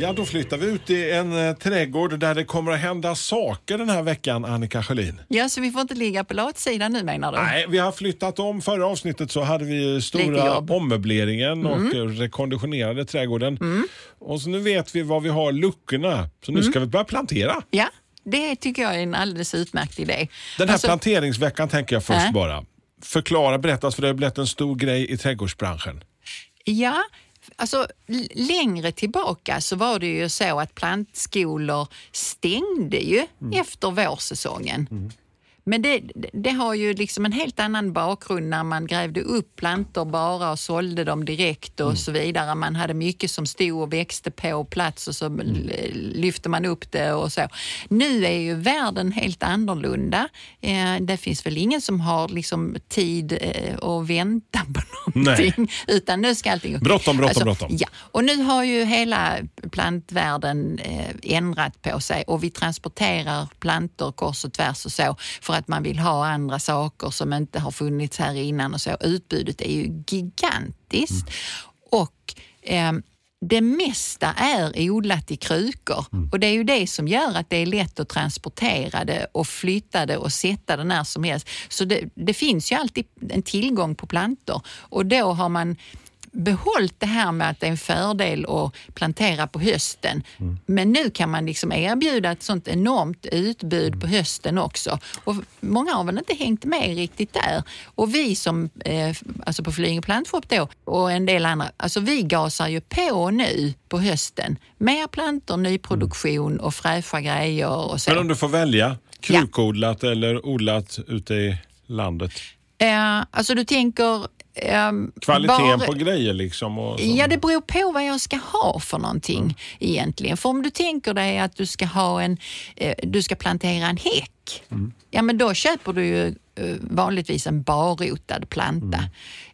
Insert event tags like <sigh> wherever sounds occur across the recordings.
Ja, då flyttar vi ut i en eh, trädgård där det kommer att hända saker den här veckan, Annika Sjölin. Ja, så vi får inte ligga på latsidan nu menar du? Nej, vi har flyttat om. Förra avsnittet så hade vi stora jobb. ommöbleringen och eh, rekonditionerade trädgården. Och så nu vet vi var vi har luckorna. Så nu ska vi börja plantera. Ja, det tycker jag är en alldeles utmärkt idé. Den här Alltså, planteringsveckan tänker jag först Äh. bara. Förklara, berätta, för det har blivit en stor grej i trädgårdsbranschen. Ja, alltså längre tillbaka så var det ju så att plantskolor stängde ju Mm. efter vårsäsongen. Men det, det- har ju liksom en helt annan bakgrund när man grävde upp plantor bara och sålde dem direkt och Mm. så vidare. Man hade mycket som stod och växte på plats och så Mm. lyfte man upp det och så. Nu är ju världen helt annorlunda. Eh, Det finns väl ingen som har liksom tid eh, att vänta på <laughs> någonting. Utan nu ska allting... Bråttom, bråttom, bråttom. Ja, och nu har ju hela plantvärlden eh, ändrat på sig och vi transporterar plantor kors och tvärs och så för att man vill ha andra saker som inte har funnits här innan och så. Utbudet är ju gigantiskt. Och ehm, det mesta är odlat i krukor och det är ju det som gör att det är lätt att transportera det och flytta det och sätta det när som helst. Så det, det finns ju alltid en tillgång på plantor och då har man behållit det här med att det är en fördel att plantera på hösten. Men nu kan man liksom erbjuda ett sånt enormt utbud på hösten också. Och många har väl inte hängt med riktigt där. Och vi som, eh, alltså på Flyinge plantshop då, och en del andra, alltså vi gasar ju på nu på hösten. Mer plantor, nyproduktion och fräscha grejer och så. Men om du får välja, krukodlat eller odlat ute i landet? Eh, alltså du tänker... ehm, Kvaliteten bara- på grejer liksom? Och så. Ja, det beror på vad jag ska ha för någonting egentligen. För om du tänker dig att du ska ha en, eh, du ska plantera en häck, ja men då köper du ju eh, vanligtvis en barrotad planta.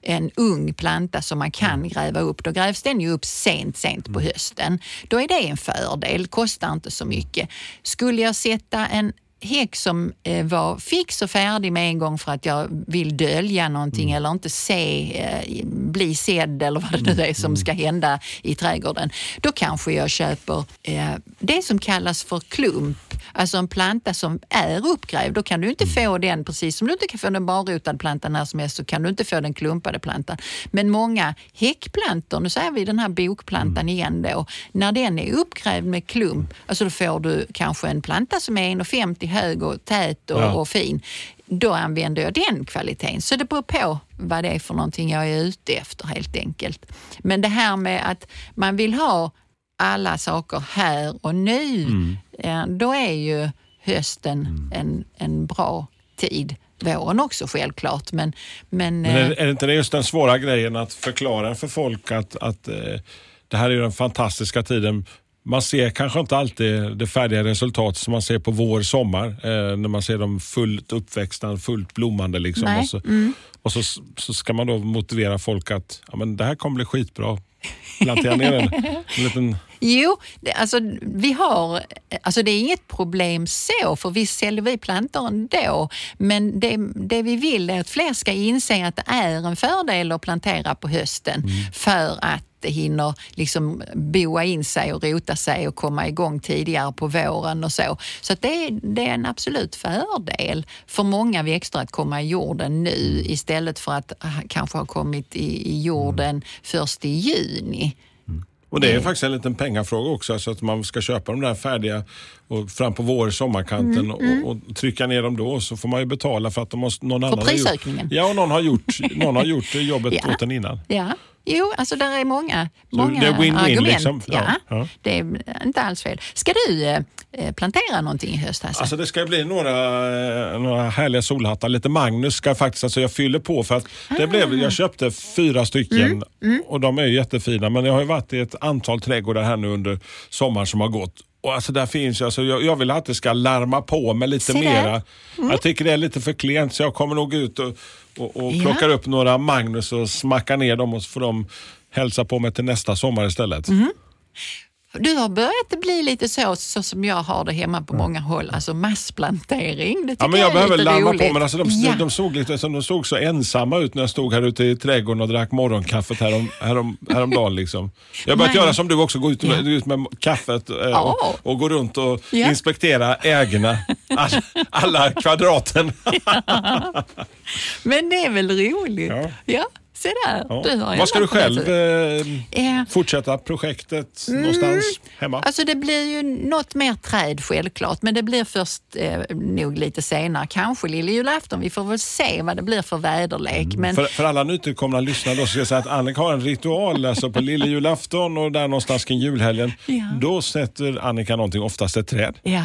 En ung planta som man kan gräva upp. Då grävs den ju upp sent, sent på hösten. Då är det en fördel, kostar inte så mycket. Skulle jag sätta en häck som eh, var fix och färdig med en gång för att jag vill dölja någonting eller inte se, eh, bli sedd eller vad det nu är som ska hända i trädgården. Då kanske jag köper eh, det som kallas för klump, alltså en planta som är uppgrävd. Då kan du inte få den, precis som du inte kan få den barrotad plantan när som helst, så kan du inte få den klumpade plantan. Men många häckplantor, nu säger vi den här bokplantan igen då, när den är uppgrävd med klump, alltså då får du kanske en planta som är 1,50 hög och tät och, Ja. och fin. Då använder jag den kvaliteten. Så det beror på vad det är för någonting jag är ute efter helt enkelt. Men det här med att man vill ha alla saker här och nu, eh, då är ju hösten en, en bra tid. Våren också självklart, men... Men, Men eh, är, är det inte det just den svåra grejen att förklara för folk att, att eh, det här är ju den fantastiska tiden. Man ser kanske inte alltid det färdiga resultatet som man ser på vår, sommar. Eh, när man ser dem fullt uppväxta, fullt blommande. Liksom. Nej, Och, så, och så, så ska man då motivera folk att ja, men det här kommer bli skitbra. Plantera ner en, en <laughs> liten... Jo, det, alltså, vi har, alltså det är inget problem så, för visst säljer vi plantor ändå. Men det, det vi vill är att fler ska inse att det är en fördel att plantera på hösten för att det hinner liksom boa in sig och rota sig och komma igång tidigare på våren och så. Så det, är, det är en absolut fördel för många växter att komma i jorden nu istället för att kanske ha kommit i, i jorden först i juni. Och det är Mm. faktiskt en liten pengafråga också, alltså att man ska köpa de där färdiga och fram på vår sommarkanten Mm, och, och trycka ner dem då så får man ju betala för att de måste, någon annan har gjort, ja, och någon har gjort, någon har gjort <laughs> jobbet Ja. åt en innan. Ja, jo, alltså där är många, många det är win-win argument. liksom. Ja, Ja. Det är inte alls fel. Ska du eh, plantera någonting i höst Hasse? Alltså det ska bli några, eh, några härliga solhattar. Lite Magnus ska faktiskt, alltså jag fyller på för att det Ah. blev, jag köpte fyra stycken Mm, och de är jättefina men jag har ju varit i ett antal trädgårdar här nu under sommaren som har gått Och alltså där finns alltså jag, jag vill att det ska larma på med lite mera. Jag tycker det är lite för klent så jag kommer nog ut och, och, och Ja. plockar upp några Magnus och smackar ner dem och så får de hälsa på mig till nästa sommar istället. Mm. Du har börjat bli lite så, så som jag har det hemma på många håll, alltså massplantering. Det Ja, men jag, är behöver larma roligt. på men alltså de, ja. de, såg lite, som de såg så ensamma ut när jag stod här ute i trädgården och drack morgonkaffet härom, härom, häromdagen. Liksom. Jag har börjat göra som du också, gå ut med, Ja. ut med kaffet eh, och, och gå runt och Ja. inspektera ägorna. Alla, alla kvadraten. <laughs> Men det är väl roligt? Ja. Se där. Ja. Du har Vad ska du själv eh, Eh, fortsätta projektet någonstans hemma? Alltså det blir ju något mer träd självklart, men det blir först eh, nog lite senare. Kanske lilljulafton. Vi får väl se vad det blir för väderlek. Men För, för alla nytillkomna lyssnare då ska jag säga att Annika har en ritual alltså på lille julafton och där någonstans kring julhelgen. Ja. Då sätter Annika någonting, oftast ett träd. Ja.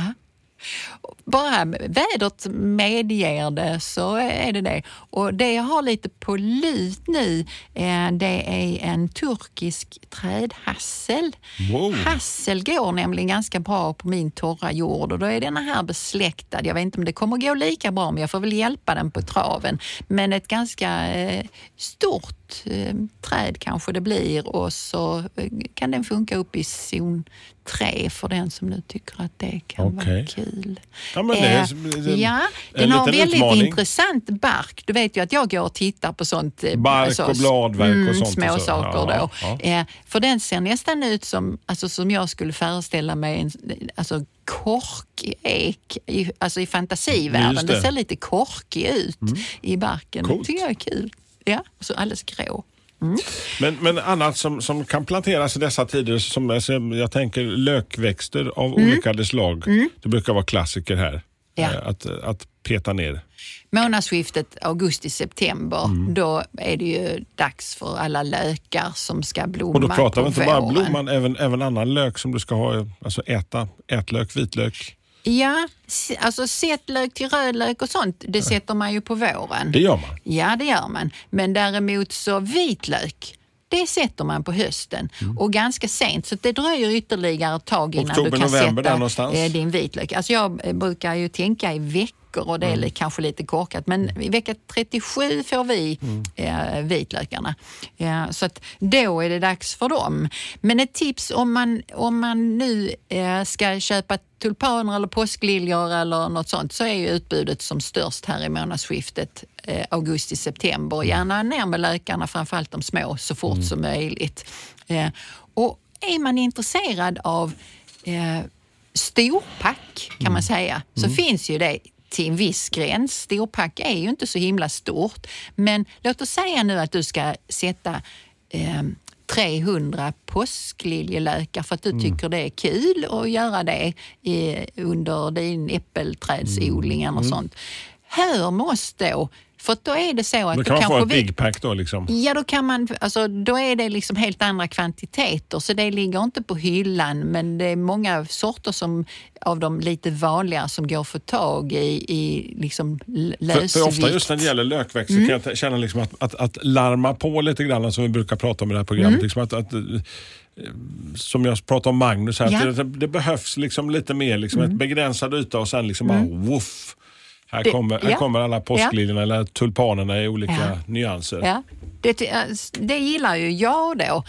Bara vädret medger det så är det det. Och det jag har lite på lut nu eh, det är en turkisk trädhassel. Wow. Hassel går nämligen ganska bra på min torra jord och då är denna här besläktad. Jag vet inte om det kommer gå lika bra men jag får väl hjälpa den på traven. Men ett ganska eh, eh, träd kanske det blir och så eh, kan den funka upp i zon 3 för den som nu tycker att det kan Okej. vara kul. Ja, men det är- Eh, det är ja, en den har väldigt utmaning. intressant bark. Du vet ju att jag går och tittar på sånt. Bark och bladverk och sånt och Små så. saker Ja, då. ja. För den ser nästan ut som, alltså, som jag skulle föreställa mig en alltså, korkek i, alltså i fantasivärlden. Det. det. ser lite korkig ut i barken. Coolt. Det tycker jag är kul. Ja, och så alldeles grå. Men, men annat som, som kan planteras i dessa tider, som alltså, jag tänker lökväxter av olika slag. Det brukar vara klassiker här. Mm. Ja. Eh, Att, att peta ner. Månadsskiftet augusti-september, Mm. då är det ju dags för alla lökar som ska blomma Och då pratar vi inte bara blomman, även, även annan lök som du ska ha, alltså äta. Ätlök, vitlök. Ja, alltså sättlök till rödlök och sånt, det sätter man ju på våren. Det gör man. Ja, det gör man. Men däremot så vitlök, det sätter man på hösten och ganska sent så det dröjer ytterligare ett tag innan Oktober, du kan november sätta eh, din vitlök. Alltså jag eh, brukar ju tänka i veckor och det är li- kanske lite korkat men i vecka 37 får vi eh, vitlökarna. Ja, så att då är det dags för dem. Men ett tips om man, om man nu eh, ska köpa tulpaner eller påskliljor eller något sånt så är ju utbudet som störst här i månadsskiftet eh, augusti-september. Gärna ner med lökarna, framförallt de små, så fort som möjligt. Eh, och är man intresserad av eh, storpack kan man säga, så finns ju det till en viss gräns. Storpack är ju inte så himla stort, men låt oss säga nu att du ska sätta eh, 300 påskliljelökar för att du tycker det är kul att göra det i, under din äppelträdsodling eller sånt. Hör med oss då, för då är det så att Då kan man få ett big pack då liksom. Ja, då, kan man, alltså, då är det liksom helt andra kvantiteter så det ligger inte på hyllan men det är många sorter som, av de lite vanligare som går att få tag i, i liksom l- För, lösvikt. för ofta just när det gäller lökväxter Mm. kan jag känna liksom att, att, att larma på lite grann som vi brukar prata om i det här programmet. Mm. Liksom att, att, eh, som jag pratade om Magnus, här, Ja. Mm. att det, det behövs liksom lite mer, liksom ett begränsad yta och sen liksom bara woof. Här, Det- kommer, här ja. kommer alla påskliljorna eller tulpanerna i olika Ja. nyanser. Ja, det, det gillar ju jag då.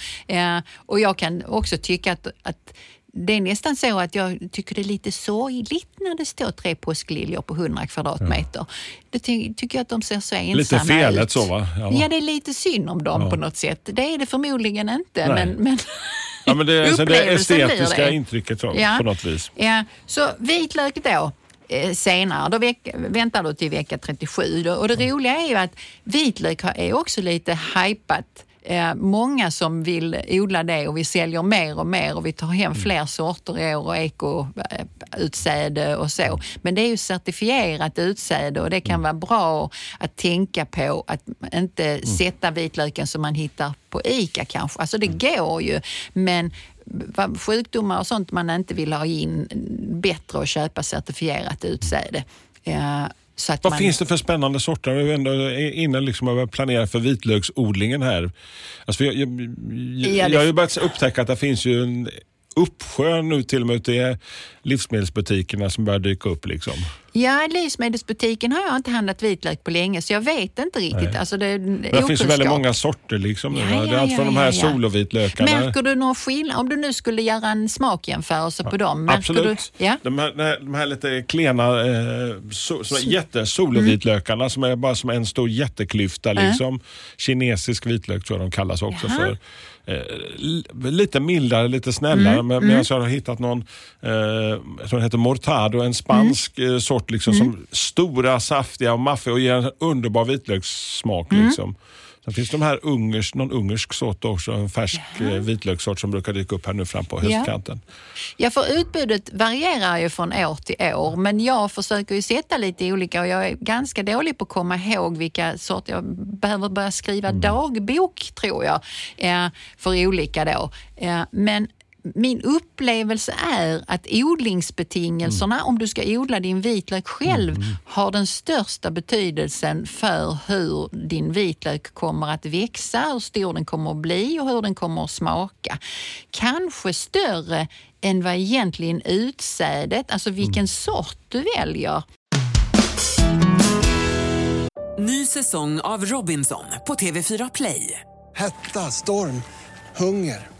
Och jag kan också tycka att, att det är nästan så att jag tycker det är lite sorgligt när det står tre påskliljor på 100 kvadratmeter. Det ty- tycker jag att de ser så ensamma Lite felet ut. så, va? Ja. Ja. det är lite synd om dem på något sätt. Det är det förmodligen inte. Nej. Men, men Ja, men det, alltså det estetiska det. intrycket så, Ja. på något vis. Ja, så vitlök då senare, då veck, väntar du till vecka 37. Då, och det roliga är ju att vitlök är också lite hypat. Eh, många som vill odla det och vi säljer mer och mer och vi tar hem fler sorter i år och ekoutsäde och så. Men det är ju certifierat utsäde och det kan vara bra att tänka på att inte sätta vitlöken som man hittar på ICA kanske. Alltså det går ju, men sjukdomar och sånt man inte vill ha in, bättre att köpa certifierat utsäde. Så att Vad man, finns det för spännande sorter? Vi är ändå inne liksom och börjar planera för vitlöksodlingen här. Alltså jag, jag, jag, Ja, det- jag har ju börjat upptäcka att det finns ju en uppsjö nu till och med ute i livsmedelsbutikerna som börjar dyka upp. Liksom. Ja, livsmedelsbutiken har jag inte handlat vitlök på länge så jag vet inte riktigt. Alltså det, det finns väldigt många sorter. Liksom, Ja, ja, det är allt ja, från de här ja, ja. solovitlökarna. Märker du någon skillnad? Om du nu skulle göra en smakjämförelse på dem. Absolut. Du, ja? De, här, de här- lite klena eh, so, som är jättesolovitlökarna som är bara som en stor jätteklyfta. Liksom. Kinesisk vitlök tror jag de kallas också för. Eh, li- lite mildare, lite snällare. Mm, Men, Medan jag har hittat någon eh, jag tror den heter Mortado, en spansk Mm. eh, sort liksom, som stora, saftiga och maffiga och ger en underbar vitlökssmak. Mm. Liksom. Sen finns de här ungers, någon ungersk sort också, en färsk eh, vitlökssort som brukar dyka upp här nu fram på Ja. höstkanten. Ja, för utbudet varierar ju från år till år, men jag försöker ju sätta lite olika och jag är ganska dålig på att komma ihåg vilka sorter. Jag behöver börja skriva dagbok, tror jag, eh, för olika då. Eh, Men min upplevelse är att odlingsbetingelserna, om du ska odla din vitlök själv, har den största betydelsen för hur din vitlök kommer att växa, hur stor den kommer att bli och hur den kommer att smaka. Kanske större än vad egentligen utsädet, alltså vilken sort du väljer. Ny säsong av Robinson på TV4 Play. Hetta, storm, hunger.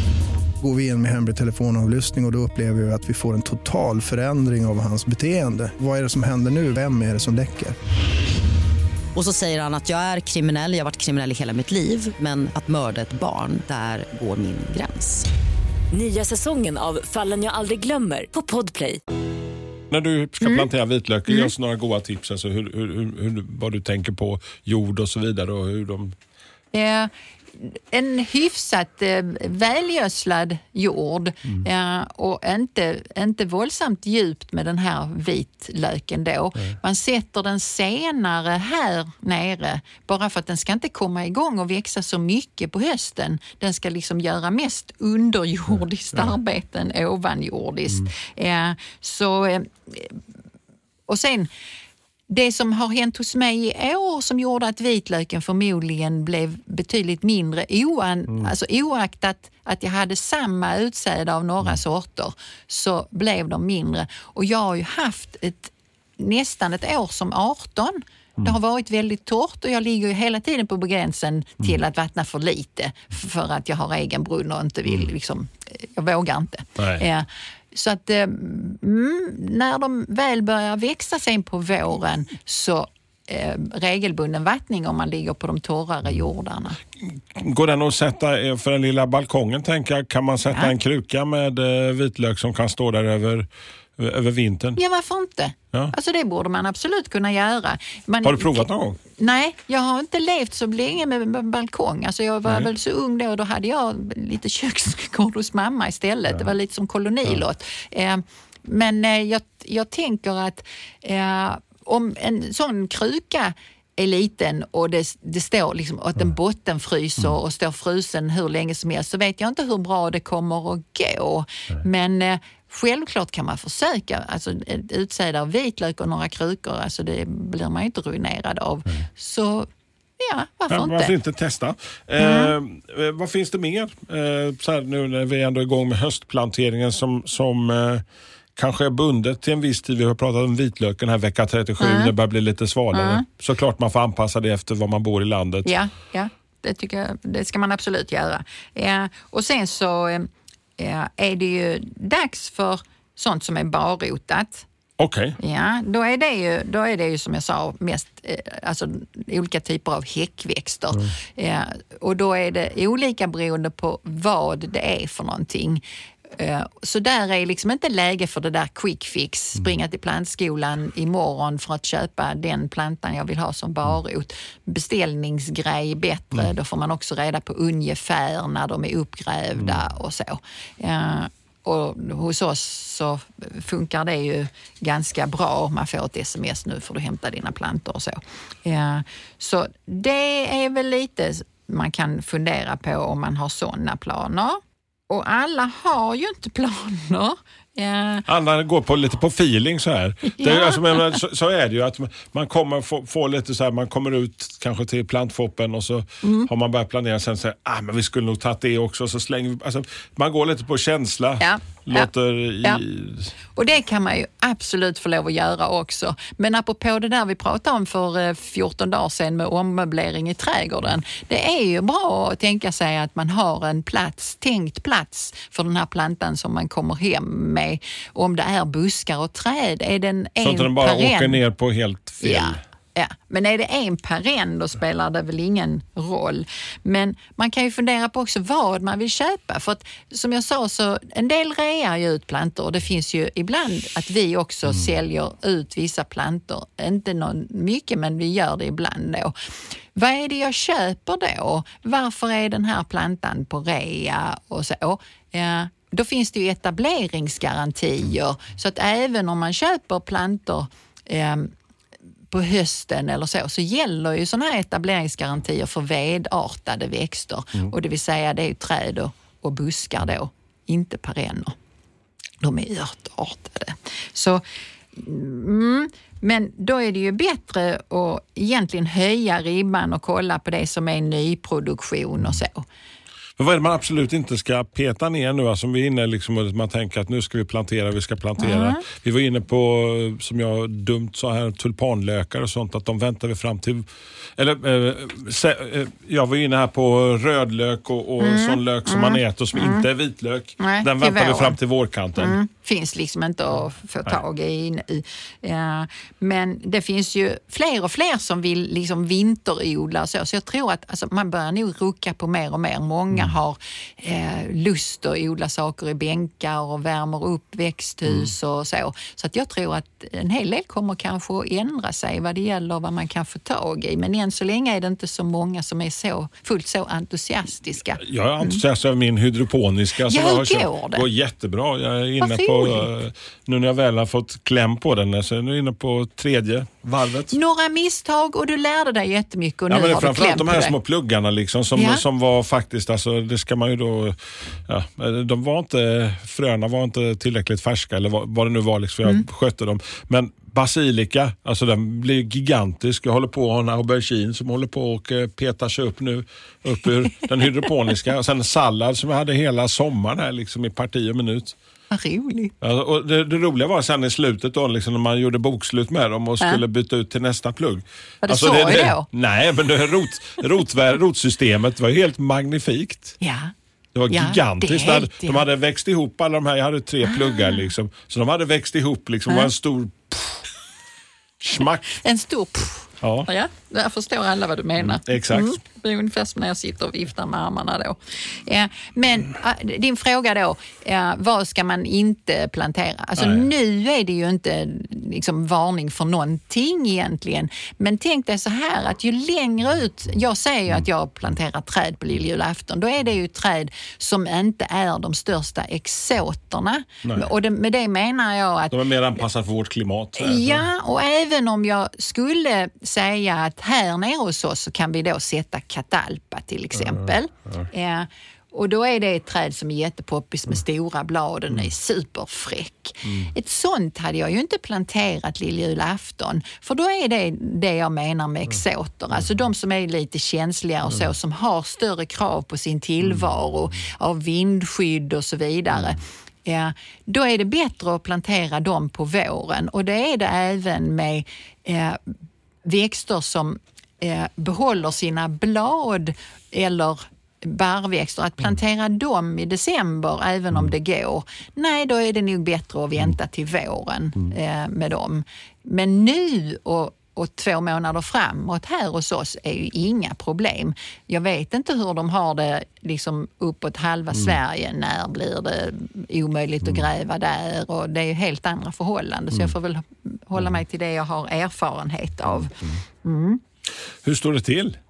Går vi in med hemlig telefonavlyssning och, och då upplever vi att vi får en total förändring av hans beteende. Vad är det som händer nu? Vem är det som läcker? Och så säger han att jag är kriminell, jag har varit kriminell i hela mitt liv men att mörda ett barn, där går min gräns. Nya säsongen av Fallen jag aldrig glömmer på Podplay. När du ska Mm. plantera vitlök, ge oss några goda tips. Alltså hur, hur, hur, hur, vad du tänker på jord och så vidare. Och hur de... Eh, en hyfsat eh, välgödslad jord eh, och inte, inte våldsamt djupt med den här vitlöken då. Man sätter den senare här nere bara för att den ska inte komma igång och växa så mycket på hösten. Den ska liksom göra mest underjordiskt arbete än ovanjordiskt. Eh, så, och sen det som har hänt hos mig i år som gjorde att vitlöken förmodligen blev betydligt mindre oan, alltså oaktat att jag hade samma utsäde av några sorter så blev de mindre. Och jag har ju haft ett, nästan ett år som 18 det har varit väldigt torrt och jag ligger ju hela tiden på gränsen till att vattna för lite för att jag har egen brunn och inte vill, liksom, jag vågar inte. Nej. Så att eh, mm, när de väl börjar växa sen på våren så eh, regelbunden vattning om man ligger på de torrare jordarna. Går den att sätta eh, för den lilla balkongen? Tänker jag, kan man sätta Ja. en kruka med vitlök som kan stå där över, över vintern? Ja, varför inte? Ja. Alltså det borde man absolut kunna göra. Man, Har du provat någon gång? Nej, jag har inte levt så länge med balkong. Alltså jag var Nej. väl så ung då, då hade jag lite köksgård hos mamma istället. Det var lite som kolonilott. Eh, men eh, jag, jag tänker att eh, om en sån kruka är liten och det, det står liksom att den bottenfryser och står frusen hur länge som helst så vet jag inte hur bra det kommer att gå. Men eh, självklart kan man försöka. Alltså ett utsäde av vitlök och några krukor, alltså det blir man ju inte ruinerad av. Så ja, varför Ja, inte? varför inte testa? Eh, eh, vad finns det mer? Eh, så här, nu när vi ändå är igång med höstplanteringen som, som eh, kanske är bundet till en viss tid. Vi har pratat om vitlöken här vecka 37, det börjar bli lite svalare. Såklart man får anpassa det efter var man bor i landet. Ja, ja det, tycker jag, det ska man absolut göra. Ja, och sen så eh, ja, är det ju dags för sånt som är barrotat. Okej. Ja, då är, det ju, då är det ju som jag sa mest eh, alltså, olika typer av häckväxter. Ja, och då är det olika beroende på vad det är för någonting. Eh, Så där är liksom inte läge för det där quick fix, springa till plantskolan imorgon för att köpa den plantan jag vill ha som barrot. Beställningsgrej bättre, då får man också reda på ungefär när de är uppgrävda och så. Ja, och hos oss så funkar det ju ganska bra. Man får ett sms, nu får du hämta dina plantor och så. Ja, så det är väl lite man kan fundera på om man har sådana planer. Och alla har ju inte planer. Ja. Andra går på, lite på feeling så här. Det är, alltså, men, så, så är det ju. att Man kommer få, få lite så här, man kommer ut kanske till plantfoppen och så Mm. har man börjat planera sen så här, ah, men vi skulle nog tagit det också. Så slänger, alltså, man går lite på känsla. Ja. Låter i, Ja. Och det kan man ju absolut få lov att göra också. Men apropå det där vi pratade om för eh, 14 dagar sedan med ommöblering i trädgården. Det är ju bra att tänka sig att man har en plats, tänkt plats för den här plantan som man kommer hem med. Om det är buskar och träd, är den så en att den bara perenn? åker ner på helt fel. Ja. Ja, men är det en perenn då spelar det väl ingen roll. Men man kan ju fundera på också vad man vill köpa. För att som jag sa så en del rear ju ut plantor och det finns ju ibland att vi också säljer ut vissa plantor. Inte någon, mycket men vi gör det ibland då. Vad är det jag köper då? Varför är den här plantan på rea och så? Ja, då finns det ju etableringsgarantier så att även om man köper plantor ehm, på hösten eller så, så gäller ju sådana här etableringsgarantier för vedartade växter. Och det vill säga det är träd och, och buskar då, inte perenner. De är örtartade. Så, mm, men då är det ju bättre att egentligen höja ribban och kolla på det som är nyproduktion och så. Men vad är det man absolut inte ska peta ner nu? Alltså, vi är inne liksom, och man tänker att nu ska vi plantera, vi ska plantera. Mm. Vi var inne på, som jag dumt sa här, tulpanlökar och sånt, att de väntar vi fram till... Eller, eh, se, eh, jag var inne här på rödlök och, och sån lök som man äter som inte är vitlök. Mm. Nej, Den väntar vi fram till vårkanten. Mm, finns liksom inte att få tag i. ja, men det finns ju fler och fler som vill liksom vinterodla så. Så jag tror att alltså, man börjar nog rucka på mer och mer. Många har eh, lust att odla saker i bänkar och värmer upp växthus och så. Så att jag tror att en hel del kommer kanske att ändra sig vad det gäller vad man kan få tag i. Men än så länge är det inte så många som är så, fullt så entusiastiska. Jag är entusiast över min hydroponiska. som Ja, jag har hur går det? går jättebra. Jag är inne på, eh, nu när jag väl har fått kläm på den, så är jag inne på tredje varvet. Några misstag och du lärde dig jättemycket och Ja, nu men det har du kläm framförallt de på här det. små pluggarna liksom, som, Ja. som var faktiskt, alltså, det ska man ju då, ja, de var inte, fröna var inte tillräckligt färska eller vad, vad det nu var, liksom, jag Mm. skötte dem. Men basilika, alltså den blir gigantisk. Jag håller på att ha en aubergine som håller på och eh, petar sig upp nu, upp ur <laughs> den hydroponiska. Och sen en sallad som jag hade hela sommaren här liksom, i parti och minut. Vad roligt. Ja, och det, det roliga var sen i slutet då, liksom, när man gjorde bokslut med dem och Ja. skulle byta ut till nästa plugg. Alltså, Var det sorg det, då? Nej, men det rot, rotvär, rotsystemet var helt magnifikt. Ja. Det var Ja, gigantiskt. det är De hade, det. de hade växt ihop alla de här. Jag hade tre Ah. pluggar liksom. Så de hade växt ihop liksom. Det var en stor pff, smack. En stor pff. Ja. Ja, där förstår alla vad du menar. Mm, exakt. Det är ungefär som när jag sitter och viftar med armarna då. Men äh, din fråga då, vad ska man inte plantera? Alltså Nej. nu är det ju inte liksom, varning för någonting egentligen. Men tänk dig så här att ju längre ut, jag säger ju att jag planterar träd på lilljulafton, då är det ju träd som inte är de största exoterna. Nej. Och det, med det menar jag att De är mer anpassade för vårt klimat. Ja, och även om jag skulle säga att här nere hos oss så kan vi då sätta katalpa till exempel. Eh, och då är det ett träd som är jättepoppis med stora blad och den är superfräck. Ett sånt hade jag ju inte planterat lilljulafton för då är det det jag menar med exoter. Alltså de som är lite känsligare och så, som har större krav på sin tillvaro av vindskydd och så vidare. Ja, då är det bättre att plantera dem på våren och det är det även med eh, växter som eh, behåller sina blad eller barrväxter. Att plantera dem i december, även om det går, nej då är det nog bättre att vänta till våren eh, med dem. Men nu och och två månader framåt här hos oss är ju inga problem. Jag vet inte hur de har det liksom uppåt halva Sverige. När blir det omöjligt att gräva där? Och det är ju helt andra förhållanden. Så jag får väl hålla mig till det jag har erfarenhet av. Hur står det till? <laughs>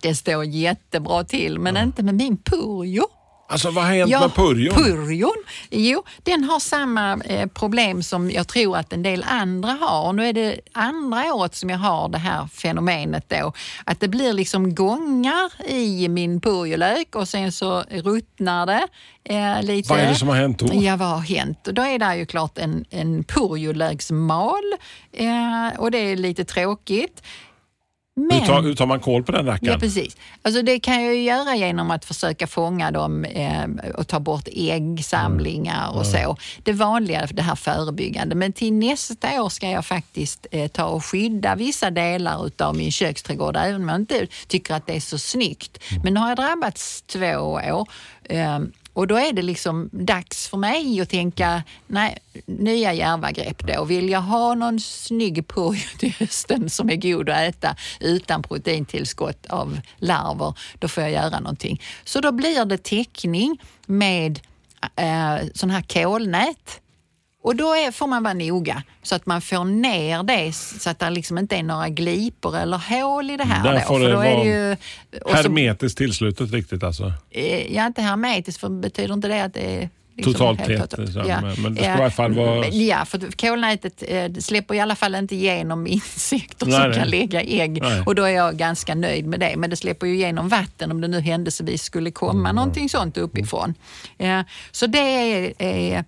Det står jättebra till, men inte med min purjo. Alltså vad har hänt Ja, med purjon? Purjon? Jo, den har samma eh, problem som jag tror att en del andra har. Nu är det andra året som jag har det här fenomenet då. Att det blir liksom gångar i min purjolök och sen så ruttnar det eh, lite. Vad är det som har hänt då? Ja, vad har hänt? Och då är det ju klart en, en purjolöksmal eh, och det är lite tråkigt. Men, Hur tar, hur tar man koll på den Ja, rackaren? precis. Alltså det kan jag ju göra genom att försöka fånga dem eh, och ta bort äggsamlingar och så. Det vanliga, det här förebyggande. Men till nästa år ska jag faktiskt eh, ta och skydda vissa delar utav min köksträdgård, även om jag inte tycker att det är så snyggt. Men nu har jag drabbats två år. Eh, och då är det liksom dags för mig att tänka, nej, nya djärva grepp då. Vill jag ha någon snygg purjo till hösten som är god att äta utan proteintillskott av larver, då får jag göra någonting. Så då blir det täckning med eh, sån här kolnät. Och då är, får man vara noga så att man får ner det så att det liksom inte är några glipor eller hål i det här. Där då, får det då är vara det ju, och så- Hermetiskt tillslutet riktigt alltså. Eh, Ja, inte hermetiskt, för betyder inte det att det är liksom Totalt tätt, liksom. Men- det ska i alla fall vara- Ja, för kolnätet eh, släpper i alla fall inte igenom <laughs> insekter Nej, som nej. kan lägga ägg Nej. och då är jag ganska nöjd med det. Men det släpper ju igenom vatten om det nu händelsevis skulle komma Mm. någonting sånt uppifrån. Eh, Så det är, är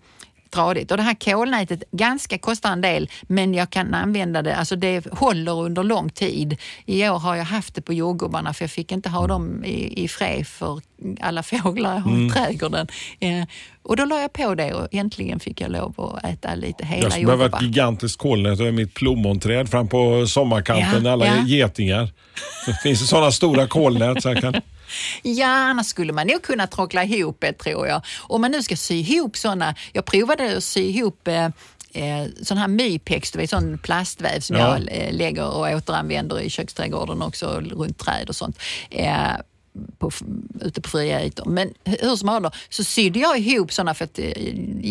tradigt. Och det här kolnätet, ganska kostar en del, men jag kan använda det, alltså det håller under lång tid. I år har jag haft det på jordgubbarna för jag fick inte ha dem i, i fred för alla fåglar jag har Mm. i trädgården. Eh, och då la jag på det och äntligen fick jag lov att äta lite hela Jag skulle behöva ett jordgubbar. gigantiskt kolnät över mitt plommonträd fram på sommarkanten Ja, alla ja. getingar. Det finns sådana stora kolnät så jag kan... Ja, annars skulle man nog kunna tråckla ihop det tror jag. Om man nu ska sy ihop sådana, jag provade att sy ihop eh, eh, sån här mypex, du vet sån plastväv som Ja. jag eh, lägger och återanvänder i köksträdgården också runt träd och sånt. Eh, på, ute på fria ytor. Men hur som helst så sydde jag ihop sådana för att eh,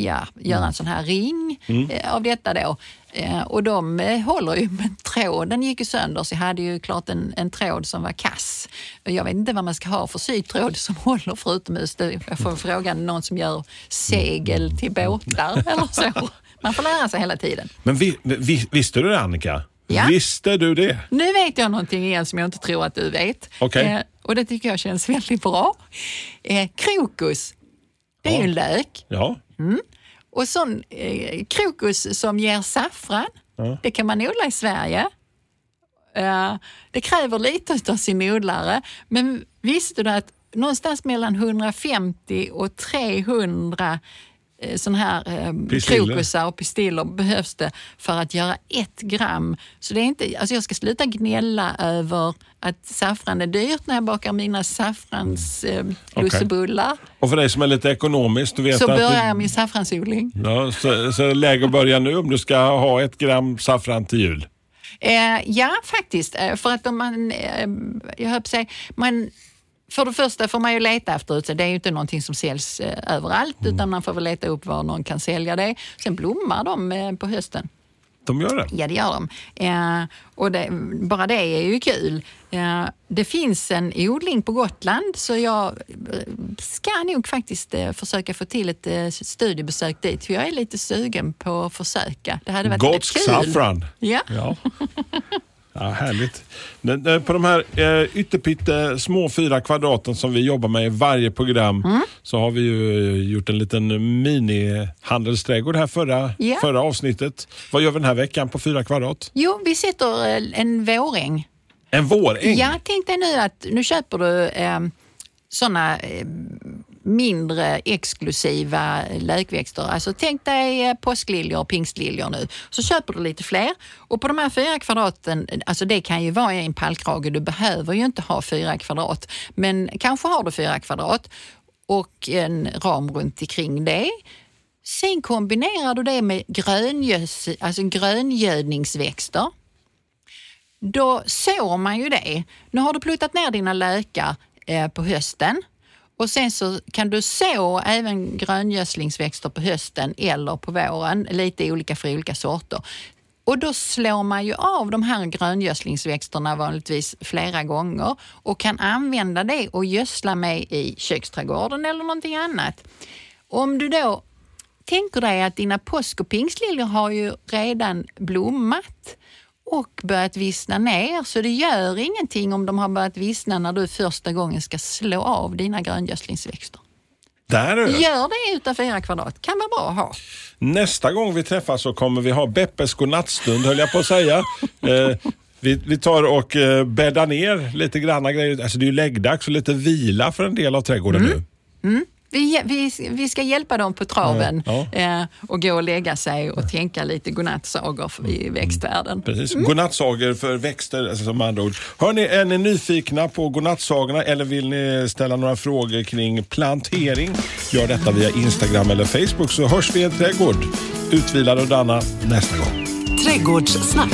ja, göra en sån här ring eh, av detta då. Eh, och de eh, håller ju, <laughs> men tråden gick ju sönder så jag hade ju klart en, en tråd som var kass. Jag vet inte vad man ska ha för sytråd som <laughs> håller för utomhus. Jag får fråga någon som gör segel till båtar eller så. <laughs> Man får lära sig hela tiden. Men vi, vi, visste du det Annika? Ja. Visste du det? Nu vet jag någonting igen som jag inte tror att du vet. Okej. Eh, och det tycker jag känns väldigt bra. Eh, krokus, det är Ja. ju en lök. Ja. Och sån eh, krokus som ger saffran, det kan man odla i Sverige. Eh, det kräver lite av sin odlare, men visste du att någonstans mellan 150 och 300 eh, sån här eh, krokusar och pistiller behövs det för att göra ett gram. Så det är inte, alltså jag ska sluta gnälla över att saffran är dyrt när jag bakar mina saffranslussebullar. Och för dig som är lite ekonomisk, du vet Så att... börjar jag min saffransodling. Ja, så, så läge att börja nu om du ska ha ett gram saffran till jul. Eh, ja, faktiskt. Eh, för att om man, eh, jag höll på att säga, man, för det första får man ju leta efter det. Det är ju inte någonting som säljs eh, överallt utan man får väl leta upp var någon kan sälja det. Sen blommar de eh, på hösten. De gör det? Ja, det gör de. Eh, och det, bara det är ju kul. Eh, det finns en odling på Gotland så jag eh, ska nog faktiskt eh, försöka få till ett studiebesök dit. För jag är lite sugen på att försöka. Det hade varit Gotsk kul. saffran. Ja. Ja. <laughs> Ja, härligt. Eh, På de här eh, ytterpytte små fyra kvadraten som vi jobbar med i varje program Mm. så har vi ju eh, gjort en liten mini-handelsträdgård här förra, Ja. förra avsnittet. Vad gör vi den här veckan på fyra kvadrat? Jo, vi sätter en våräng. En våräng? Ja, tänk dig nu att nu köper du eh, sådana eh, mindre exklusiva lökväxter. Alltså tänk dig eh, påskliljor och pingstliljor nu. Så köper du lite fler och på de här fyra kvadraten, alltså det kan ju vara en pallkrage, du behöver ju inte ha fyra kvadrat. Men kanske har du fyra kvadrat och en ram runt omkring det. Sen kombinerar du det med gröngöds, alltså gröngödningsväxter då sår man ju det. Nu har du pluttat ner dina lökar eh, på hösten och sen så kan du så även gröngödslingsväxter på hösten eller på våren, lite olika för olika sorter. Och då slår man ju av de här gröngödslingsväxterna vanligtvis flera gånger och kan använda det och gödsla med i köksträdgården eller någonting annat. Om du då tänker dig att dina påsk och pingstliljor har ju redan blommat och börjat vissna ner, så det gör ingenting om de har börjat vissna när du första gången ska slå av dina gröngödslingsväxter. Där är det. Gör det utav fyra kvadrat, kan vara bra att ha. Nästa gång vi träffas så kommer vi ha Beppes godnattstund höll jag på att säga. <laughs> Eh, vi, vi tar och eh, bäddar ner lite granna grejer. Alltså det är ju läggdags och lite vila för en del av trädgården nu. Vi, vi, vi ska hjälpa dem på traven Ja, eh, och gå och lägga sig och tänka lite godnattsagor för- i växtvärlden. Precis. Godnattsagor för växter, alltså som andra ord. Hörrni, är ni nyfikna på godnattsagorna eller vill ni ställa några frågor kring plantering? Gör detta via Instagram eller Facebook så hörs vi i en trädgård. Utvilade och Danna nästa gång. Trädgårdssnack.